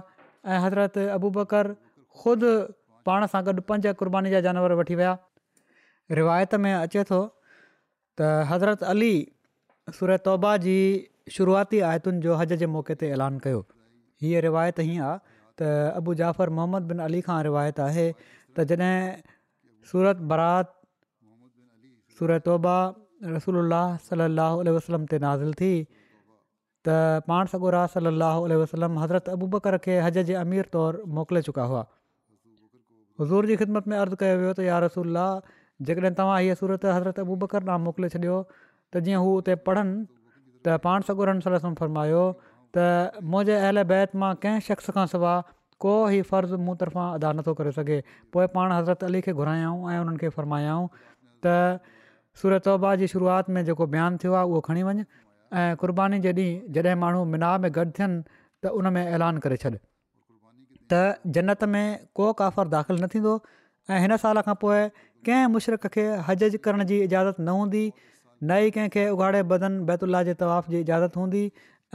ऐं हज़रत अबू बकर ख़ुदि पाण सां गॾु पंज क़ुर्बानी जा जानवर वठी विया रिवायत में अचे थो त हज़रत अली सूरत तौबा जी शुरूआती आयतुनि जो हज जे मौके ते ऐलान कयो हीअ रिवायत हीअं आहे त अबू जाफ़र मोहम्मद बिन अली खां रिवायत आहे त जॾहिं सूरत बरात सूरत तौबा रसूल सलाहु वसलम ते नाज़िल थी त पाण सगोरा सलाहु वसलम हज़रत अबू बकर खे हज जे अमीर तौरु मोकिले चुका हुआ हज़ूर जी ख़िदमत में अर्ज़ु कयो वियो त यार रसूल जेकॾहिं तव्हां हीअ सूरत हज़रत अबू बकर ॾांहुं मोकिले छॾियो त जीअं हू उते पढ़नि त पाण सगोरनि वसम फरमायो त मुंहिंजे अहिल बैत मां कंहिं शख़्स खां सवाइ को ई फ़र्ज़ु मूं तर्फ़ां अदा नथो करे सघे पोइ पाण हज़रत अली खे घुरायां ऐं उन्हनि खे फ़र्मायाऊं त सूरत तौबा जी शुरूआति में जेको बयानु थियो आहे उहो खणी वञु ऐं क़ुर्बानी जे ॾींहुं जॾहिं माण्हू मिना में गॾु थियनि त उन में ऐलान करे छॾ त जन्नत में को काफ़र दाख़िलु न थींदो ऐं हिन साल खां पोइ कंहिं मुशरक़ खे हज करण जी इजाज़त न हूंदी न ई कंहिंखे उघाड़े बदन बैतुल्ला जे तवफ़ इजाज़त हूंदी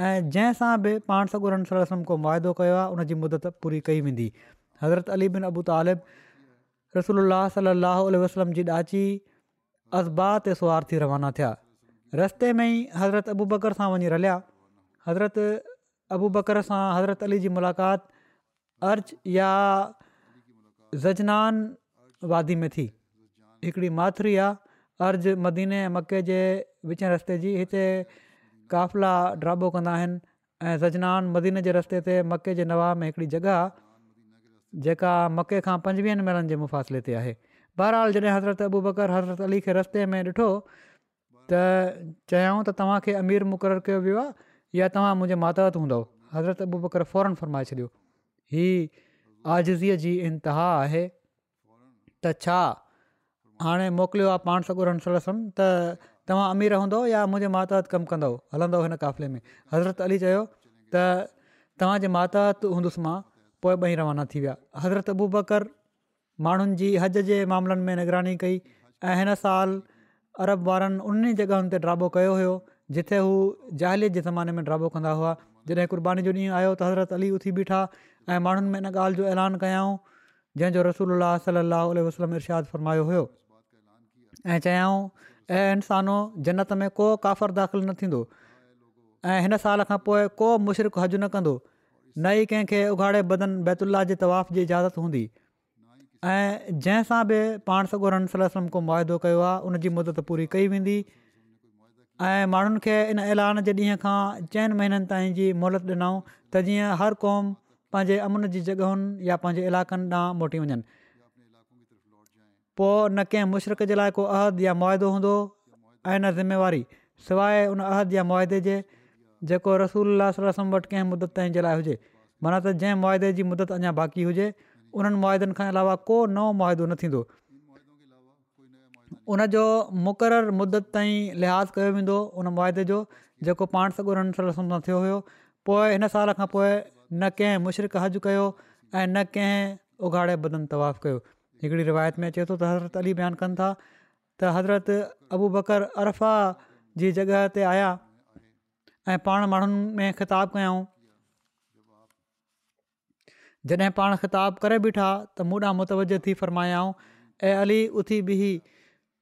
ऐं जंहिंसां बि पाण सॻु सल کو को मुआदो कयो आहे उनजी मुदत पूरी कई वेंदी हज़रत अली बिन अबू तालिब रसोल सलाहु वसलम जी ॾाची अज़बा ते सुवार थी रवाना थिया रस्ते में ई हज़रत अबू बकर सां वञी रलिया हज़रत अबू बकर सां हज़रत अली जी मुलाक़ात अर्ज या ज़नान वादी में थी हिकिड़ी माथिरी आहे अर्ज मदीने ऐं मके जे विच रस्ते जी हिते काफ़िला ड्राबो कंदा आहिनि ऐं सजनान मदीने जे रस्ते ते मके जे नवाह में हिकिड़ी जॻह जेका मके खां पंजवीहनि महरनि जे मुफ़ासिले ते आहे बहरहाल जॾहिं हज़रत अबू बकर हज़रत अली खे रस्ते में ॾिठो त चयऊं त तव्हांखे अमीर मुक़ररु कयो वियो आहे या तव्हां मुंहिंजे मातहत हूंदव हज़रत अबू बकर फौरन फरमाए छॾियो हीअ आजज़ीअ जी इंतिहा आहे त छा हाणे मोकिलियो आहे पाण सॻुरनि त तव्हां अमीर हूंदव या मुंहिंजे मातहत कमु कंदो हलंदो हिन क़ाफ़िले में हज़रत अली चयो त तव्हांजे माताहति हूंदसि मां पोइ ॿई रवाना थी विया हज़रत अबू बकर माण्हुनि जी हज जे मामलनि में निगरानी कई ऐं हिन साल अरब वारनि उन ई जॻहियुनि ते ड्राबो कयो हुयो जिथे हू ज़ाहिल जे ज़माने में ड्राबो कंदा हुआ जॾहिं क़ुर्बानी जो ॾींहुं आयो त हज़रत अली उथी बीठा ऐं माण्हुनि में इन ॻाल्हि जो ऐलान कयाऊं जंहिंजो रसूल सलाहु वसलम इरशाद फरमायो हुयो ऐं चयाऊं ऐं इंसानो जन्नत में को काफ़र दाख़िलु न थींदो ऐं हिन साल खां पोइ को मुशरक़ हज न कंदो न ई कंहिंखे उघाड़े बदन बैतुल्ला जे तवाफ़ जी इजाज़त हूंदी ऐं जंहिंसां बि पाण सॻो सलम को मुआदो कयो आहे उनजी मदद पूरी कई वेंदी ऐं माण्हुनि खे इन ऐलान जे ॾींहं खां चइनि महिननि ताईं जी मोहलत ॾिनऊं त जीअं हर क़ौम पंहिंजे अमन जी जॻहियुनि या पंहिंजे इलाइक़नि ॾांहुं मोटी वञनि पोइ न कंहिं मुशरक़ जे लाइ को अहद या मुआदो हूंदो ऐं न ज़िमेवारी सवाइ उन अहद या मुआदे जेको रसूल रसम वटि कंहिं मुदत ताईं जे लाइ हुजे माना त जंहिं मुआदे जी मुदत अञा बाक़ी हुजे उन्हनि मुआदनि खां अलावा को नओं मुआदो न थींदो उनजो मुक़ररु मुदत ताईं लिहाज़ु कयो वेंदो उन मुआदे जो जेको पाण साल थियो हुयो पोइ हिन साल खां पोइ न कंहिं मुशरक़ज कयो ऐं न कंहिं उघाड़े बदन तवाफ़ु कयो हिकिड़ी रिवायत में अचे थो त हज़रत अली बयानु कनि था त हज़रत अबू बकर अरफ़ा जी जॻह ते आया ऐं पाण माण्हुनि में ख़िताबु कयाऊं जॾहिं पाण ख़िताबु करे बीठा त मूंां मुतवज थी फ़रमायाऊं ऐं अली उथी बिही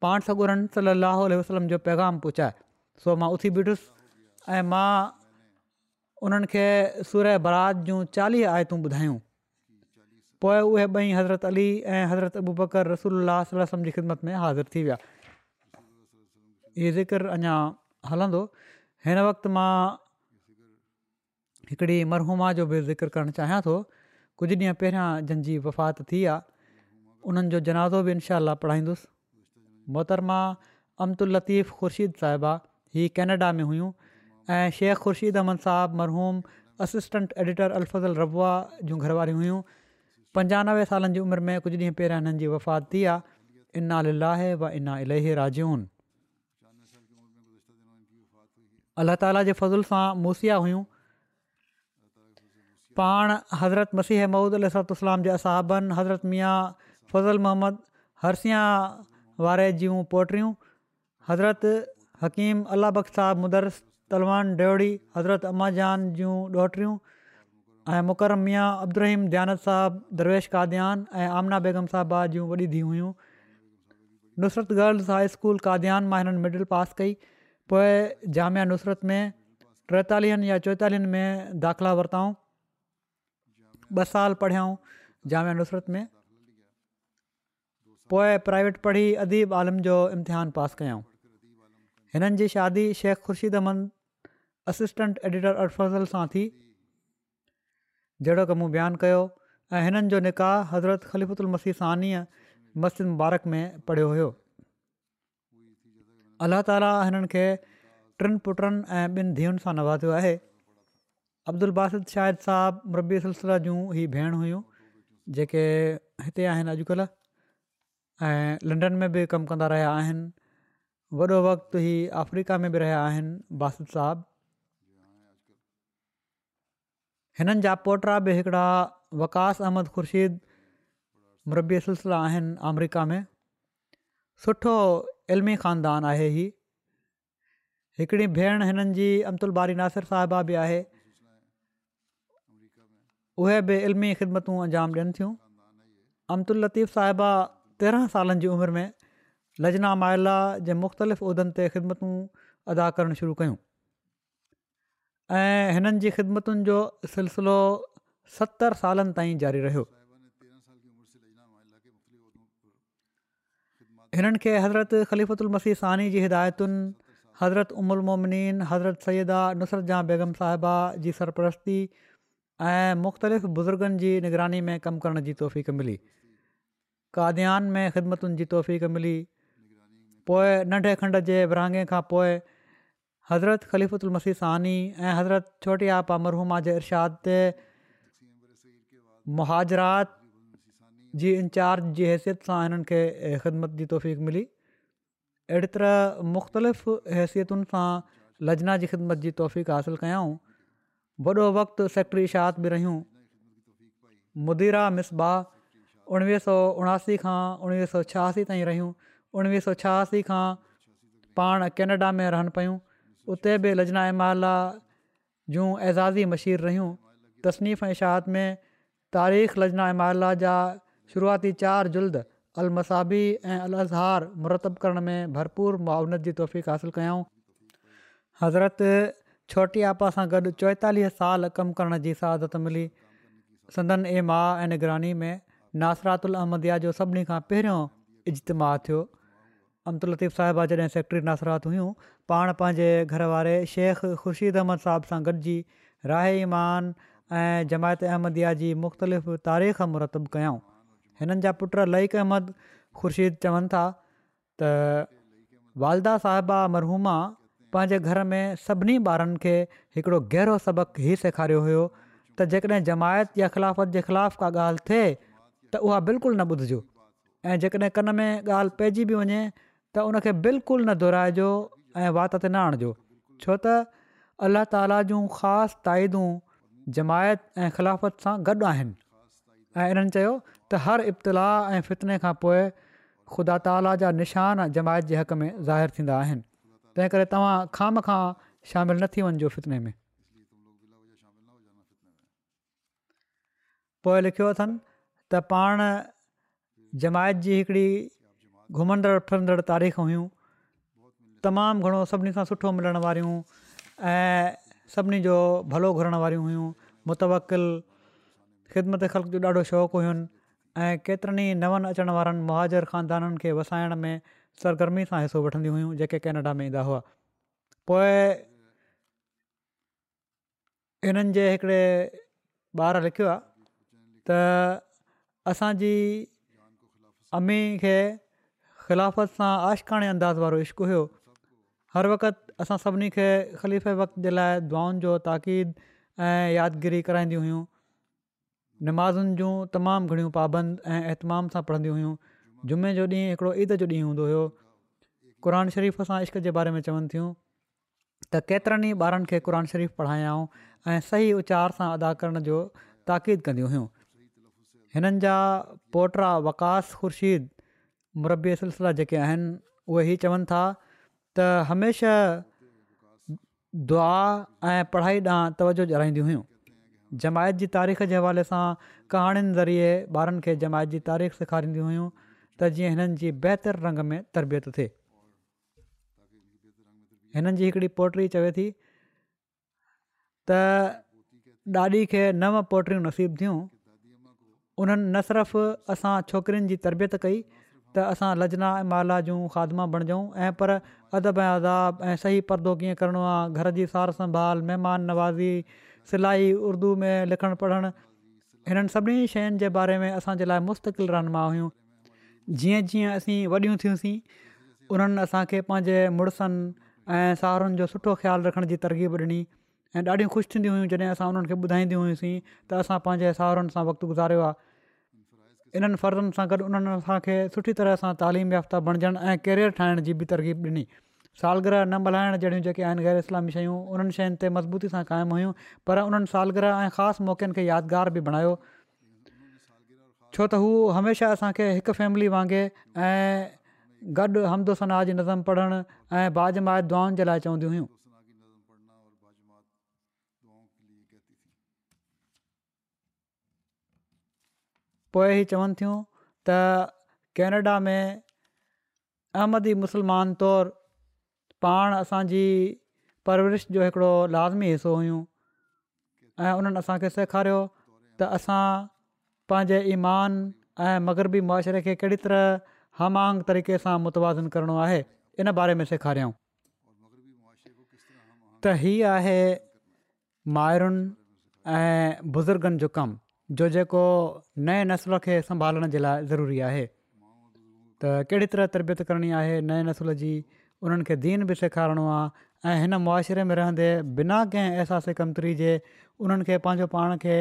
पाण सगुरनि सलाहु वसलम जो पैगाम पहुचाए सो मां उथी ॿीठुसि ऐं मां उन्हनि खे सुर बरात जूं चालीह आयतूं ॿुधायूं पोइ उहे ॿई हज़रत अली ऐं हज़रत अबु बकर रसूल वलम जी ख़िदमत में हाज़िर थी विया इहे ज़िक्र अञा हलंदो हिन वक़्तु मां हिकिड़ी मरहूमा जो बि ज़िक्र करणु चाहियां थो कुझु ॾींहं पहिरियां जंहिंजी वफ़ात थी आहे उन्हनि जो जनाज़ो बि इनशा पढ़ाईंदुसि मोहतरमा अमतुल लतीफ़ ख़ुर्शीद साहिबा हीअ कैनेडा में हुयूं ऐं शेख ख़ुर्शीद अहमद साहिबु मरहूम असिस्टेंट एडिटर अलफज़ल रबुआ रवा जूं घर हुयूं पंजानवे सालनि जी उमिरि में कुझु ॾींहं पहिरियां हिननि जी वफ़ात थी आहे इन लिलाहे व इना इलेह राजून अला ताला जे फज़ूल सां मुसिया हुयूं पाण हज़रत मसीह महूद अलाम जा असाबनि हज़रत मिया फज़ल मोहम्मद हर्सियाह वारे जूं पोटियूं हज़रत हकीम अलाहखाह मुदरस तलवान डेओड़ी हज़रत अम्मा जान जूं ॾोहटरियूं ऐं मुकरम मिया अब्दुहीम दयानत साहबु दरवेश काद्यान ऐं आमना बेगम साहबा जूं वॾी धीउ हुयूं नुसरत गर्ल्स हाई स्कूल काद्यान मां हिननि मिडिल पास कई पोइ जाम नुसरत में टेतालीहनि या चोएतालीहनि में दाख़िला वरिताऊं ॿ साल पढ़ियाऊं जाम नुसरत में पोए प्राइवेट पढ़ी अदीब आलम जो इम्तिहान पास कयाऊं हिननि जी शादी शेख खुर्शीद अहमद असिस्टेंट एडिटर अरफज़ल सां थी जहिड़ो कमु बयानु कयो ऐं हिननि जो निकाह हज़रत ख़लीफ़ुत उल मसी सहानीअ मस्जिद मुबारक में पढ़ियो हुयो अल्ला ताली हिननि खे टिनि पुटनि ऐं ॿिनि धीअनि सां नवाज़ियो आहे अब्दुल बासित शाहिद साहबु रबी सिलसिला जूं हीअ भेण हुयूं जेके हिते आहिनि अॼुकल्ह ऐं लंडन में बि कमु कंदा रहिया आहिनि वॾो वक़्तु ई अफ्रीका में बि रहिया आहिनि बासित साहबु हिननि जा पोटरा बि हिकिड़ा वकास अहमद ख़ुर्शीद मरबी सिलसिला आहिनि अमरिका में सुठो इलमी ख़ानदान आहे ही हिकिड़ी भेण हिननि जी बारी नासिर साहिबा बि आहे उहे बि इलमी ख़िदमतूं अंजाम ॾियनि थियूं अमदुल लतीफ़ साहिबा तेरहं सालनि जी उमिरि में लजना माइला जे मुख़्तलिफ़ उहिदनि ते ख़िदमतूं अदा करणु शुरू कयूं ऐं हिननि जी ख़िदमतुनि जो सिलसिलो सतरि सालनि ताईं जारी रहियो हिननि खे हज़रत ख़लीफ़लमसी सानी जी हिदायतुनि हज़रत उमुल मोमनीन हज़रत सय नुसरत جان बेगम साहिबा जी सरपरस्ती ऐं मुख़्तलिफ़ बुज़ुर्गनि जी निगरानी में कमु करण जी तौफ़ मिली काद्यान में ख़िदमतुनि जी तौफ़ीक़ु मिली पोइ नंढे खंड जे विरहाङे खां हज़रत ख़लीफ़ुत उलमसी सानी ऐं हज़रत छोटी आपा मरहूमा जे इरशाद ते मुहाजरात जी इंचार्ज जी हैसियत सां हिननि खे ख़िदमत जी तौफ़ीक़ मिली अहिड़ी तरह मुख़्तलिफ़ हैसियतुनि सां लजना जी ख़िदमत जी तौफ़ीक़ हासिलु कयऊं वॾो वक़्तु सेक्री इरशाद बि रहियूं मुदिरा मिसबा उणिवीह सौ उणासी खां उणिवीह सौ छहासी ताईं रहियूं उणिवीह सौ छहासी खां पाण कैनेडा में रहनि पियूं उते बि लजना ऐमाला जूं एज़ाज़ी मशीर रहियूं तसनीफ़ ऐं इशाहत में तारीख़ लजना इमाला जा शुरूआती चारि जुल्द अलमसाबी ऐं अलज़हार मुतब करण में भरपूर मुआनत जी तौफ़क़ासिलु कयऊं हज़रत छोटी आपा सां गॾु चोएतालीह साल कम करण जी सादत मिली संदन ऐ मां ऐं निगरानी में नासिरातुल अहमदिया जो सभिनी खां पहिरियों इजतमा थियो अंतुलतीफ़ साहिबा जॾहिं सेक्रेटरी नासरात हुयूं पाण पंहिंजे घर वारे शेख ख़ुर्शीद अहमद साहिब सां गॾिजी राह ईमान ऐं जमायत अहमदिया जी मुख़्तलिफ़ तारीख़ मुरतबु कयऊं हिननि जा पुट लईक अहमद ख़ुर्शीद चवनि था त वालदा साहिबा मरहूमा पंहिंजे घर में सभिनी ॿारनि खे हिकिड़ो गहिरो सबक़ु ई सेखारियो हुयो त जेकॾहिं जमायत या ख़िलाफ़त जे ख़िलाफ़ का ॻाल्हि थिए त उहा बिल्कुलु न ॿुधिजो ऐं जेकॾहिं कन में ॻाल्हि पइजी बि वञे त उनखे बिल्कुलु न दुराइजो ऐं वात ते न आणिजो छो त अल्लाह ताला जूं ख़ासि ताइदूं जमायत ऐं ख़िलाफ़त सां गॾु आहिनि ऐं इन्हनि हर इब्तलाह ऐं फितने खां पोइ ख़ुदा ताला जा निशान जमायत जे हक़ में ज़ाहिरु थींदा आहिनि तंहिं करे तव्हां खाम खां शामिलु न थी वञिजो फितने में पोइ लिखियो अथनि त पाण जमायत जी हिकिड़ी घुमंदड़ फिरंदड़ तारीख़ हुयूं तमामु घणो सभिनी खां सुठो मिलण वारियूं ऐं सभिनी जो भलो घुरण वारियूं हुयूं मुतवकिल ख़िदमत कर जो ॾाढो शौक़ु हुयो ऐं केतिरनि ई नवनि अचण वारनि मुहाजर ख़ानदाननि खे वसाइण में सरगर्मी सां हिसो वठंदी हुयूं जेके कैनेडा में ईंदा हुआ पोइ हिननि जे हिकिड़े ॿार लिखियो आहे त असांजी अमी खे ख़िलाफ़त सां आशकाणे अंदाज़ वारो इश्क़ु हुयो हर वक़्ति असां सभिनी खे ख़लीफ़े वक़्त जे लाइ दुआनि जो ताक़ीद ऐं यादगिरी कराईंदियूं हुयूं नमाज़ुनि जूं तमामु घणियूं पाबंद ऐं एतमाम सां पढ़ंदियूं हुयूं जुमे जो ॾींहुं हिकिड़ो ईद जो ॾींहुं हूंदो हुयो क़ुर शरीफ़ सां इश्क जे बारे में चवनि थियूं त केतिरनि ई ॿारनि खे क़ुर शरीफ़ पढ़ायाऊं ऐं सही उचार सां अदा करण जो ताक़ीद कंदियूं हुयूं हिननि जा पोटरा वकास ख़ुर्शीद मुरबी सिलसिला जेके आहिनि उहे इहे चवनि था त हमेशह दुआ ऐं पढ़ाई ॾांहुं तवजो ॼाणाईंदियूं हुयूं जमायत जी तारीख़ जे हवाले सां कहाणियुनि ज़रिए ॿारनि खे जमायत जी तारीख़ सेखारींदियूं हुयूं त जीअं हिननि जी बहितर रंग में तरबियत थिए हिननि जी हिकिड़ी पोटरी चवे थी त ॾाॾी खे नव पोट्रियूं नसीबु थियूं उन्हनि न सिर्फ़ु असां छोकिरियुनि जी तरबियत कई त असां लजना ऐं माला जूं खादमा बणिजऊं ऐं पर अदब ऐं अदाब ऐं सही परदो कीअं करिणो आहे घर जी सार संभाल महिमान नवाज़ी सिलाई उर्दू में लिखणु पढ़णु हिननि सभिनी शयुनि जे बारे में असांजे लाइ मुस्तक़िल रहनुमा हुयूं जीअं जीअं असीं वॾियूं थियूंसीं उन्हनि असांखे पंहिंजे मुड़ुसनि ऐं साहुरनि जो सुठो ख़्यालु रखण जी तरक़ीब ॾिनी ऐं ॾाढियूं ख़ुशि थींदियूं हुयूं जॾहिं असां उन्हनि खे ॿुधाईंदी हुयूंसीं त असां पंहिंजे साहुरनि सां वक़्तु इन्हनि फ़र्ज़नि सां गॾु उन्हनि असांखे सुठी तरह सां तालीम याफ़्ता बणिजणु ऐं कैरियर ठाहिण जी बि तरक़ीब ॾिनी सालगिरह न मल्हाइण जहिड़ियूं जेके आहिनि ग़ैर इस्लामी शयूं उन्हनि शयुनि ते मज़बूती सां क़ाइमु हुयूं पर उन्हनि सालगिरह ऐं ख़ासि मौक़नि खे यादगार बि बणायो छो त हू हमेशह असांखे हिकु फैमिली वांगुरु ऐं गॾु हमद नज़म पढ़णु ऐं बाज दुआनि जे लाइ चवंदी हुयूं पोइ ई चवनि थियूं त कैनेडा में अहमदी मुस्लमान तौरु पाण असांजी परवरिश जो हिकिड़ो लाज़मी हिसो हुयूं ऐं उन्हनि असांखे सेखारियो त असां पंहिंजे ईमान ऐं मगरबी मुआशरे खे कहिड़ी तरह हमांग तरीक़े सां मुतवाज़न करणो आहे इन बारे में सेखारियऊं त हीअ आहे मायरनि ऐं बुज़ुर्गनि जो कमु जो जेको नए नसुल खे संभालण जे लाइ ज़रूरी आहे त कहिड़ी तरह तरबियत करणी आहे नए नसुल जी उन्हनि खे दीन बि सेखारणो आहे ऐं हिन मुआशिरे में रहंदे बिना कंहिं अहसास कमतरी तरी जे उन्हनि खे पंहिंजो पाण खे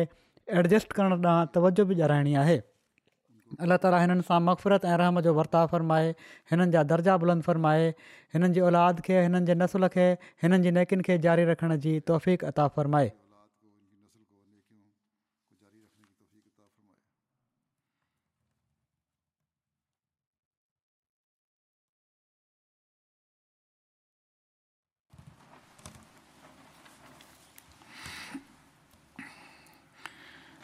एडजस्ट करण ॾांहुं तवजो बि ॼाराइणी आहे अलाह ताला हिननि सां मक़फ़रत ऐं रहम जो वर्ता फ़रमाए हिननि जा दर्जा बुलंद फ़रमाए हिननि जी औलाद खे हिननि जे नसुल खे हिननि जी नेकियुनि खे जारी रखण जी तौफ़ीक़ता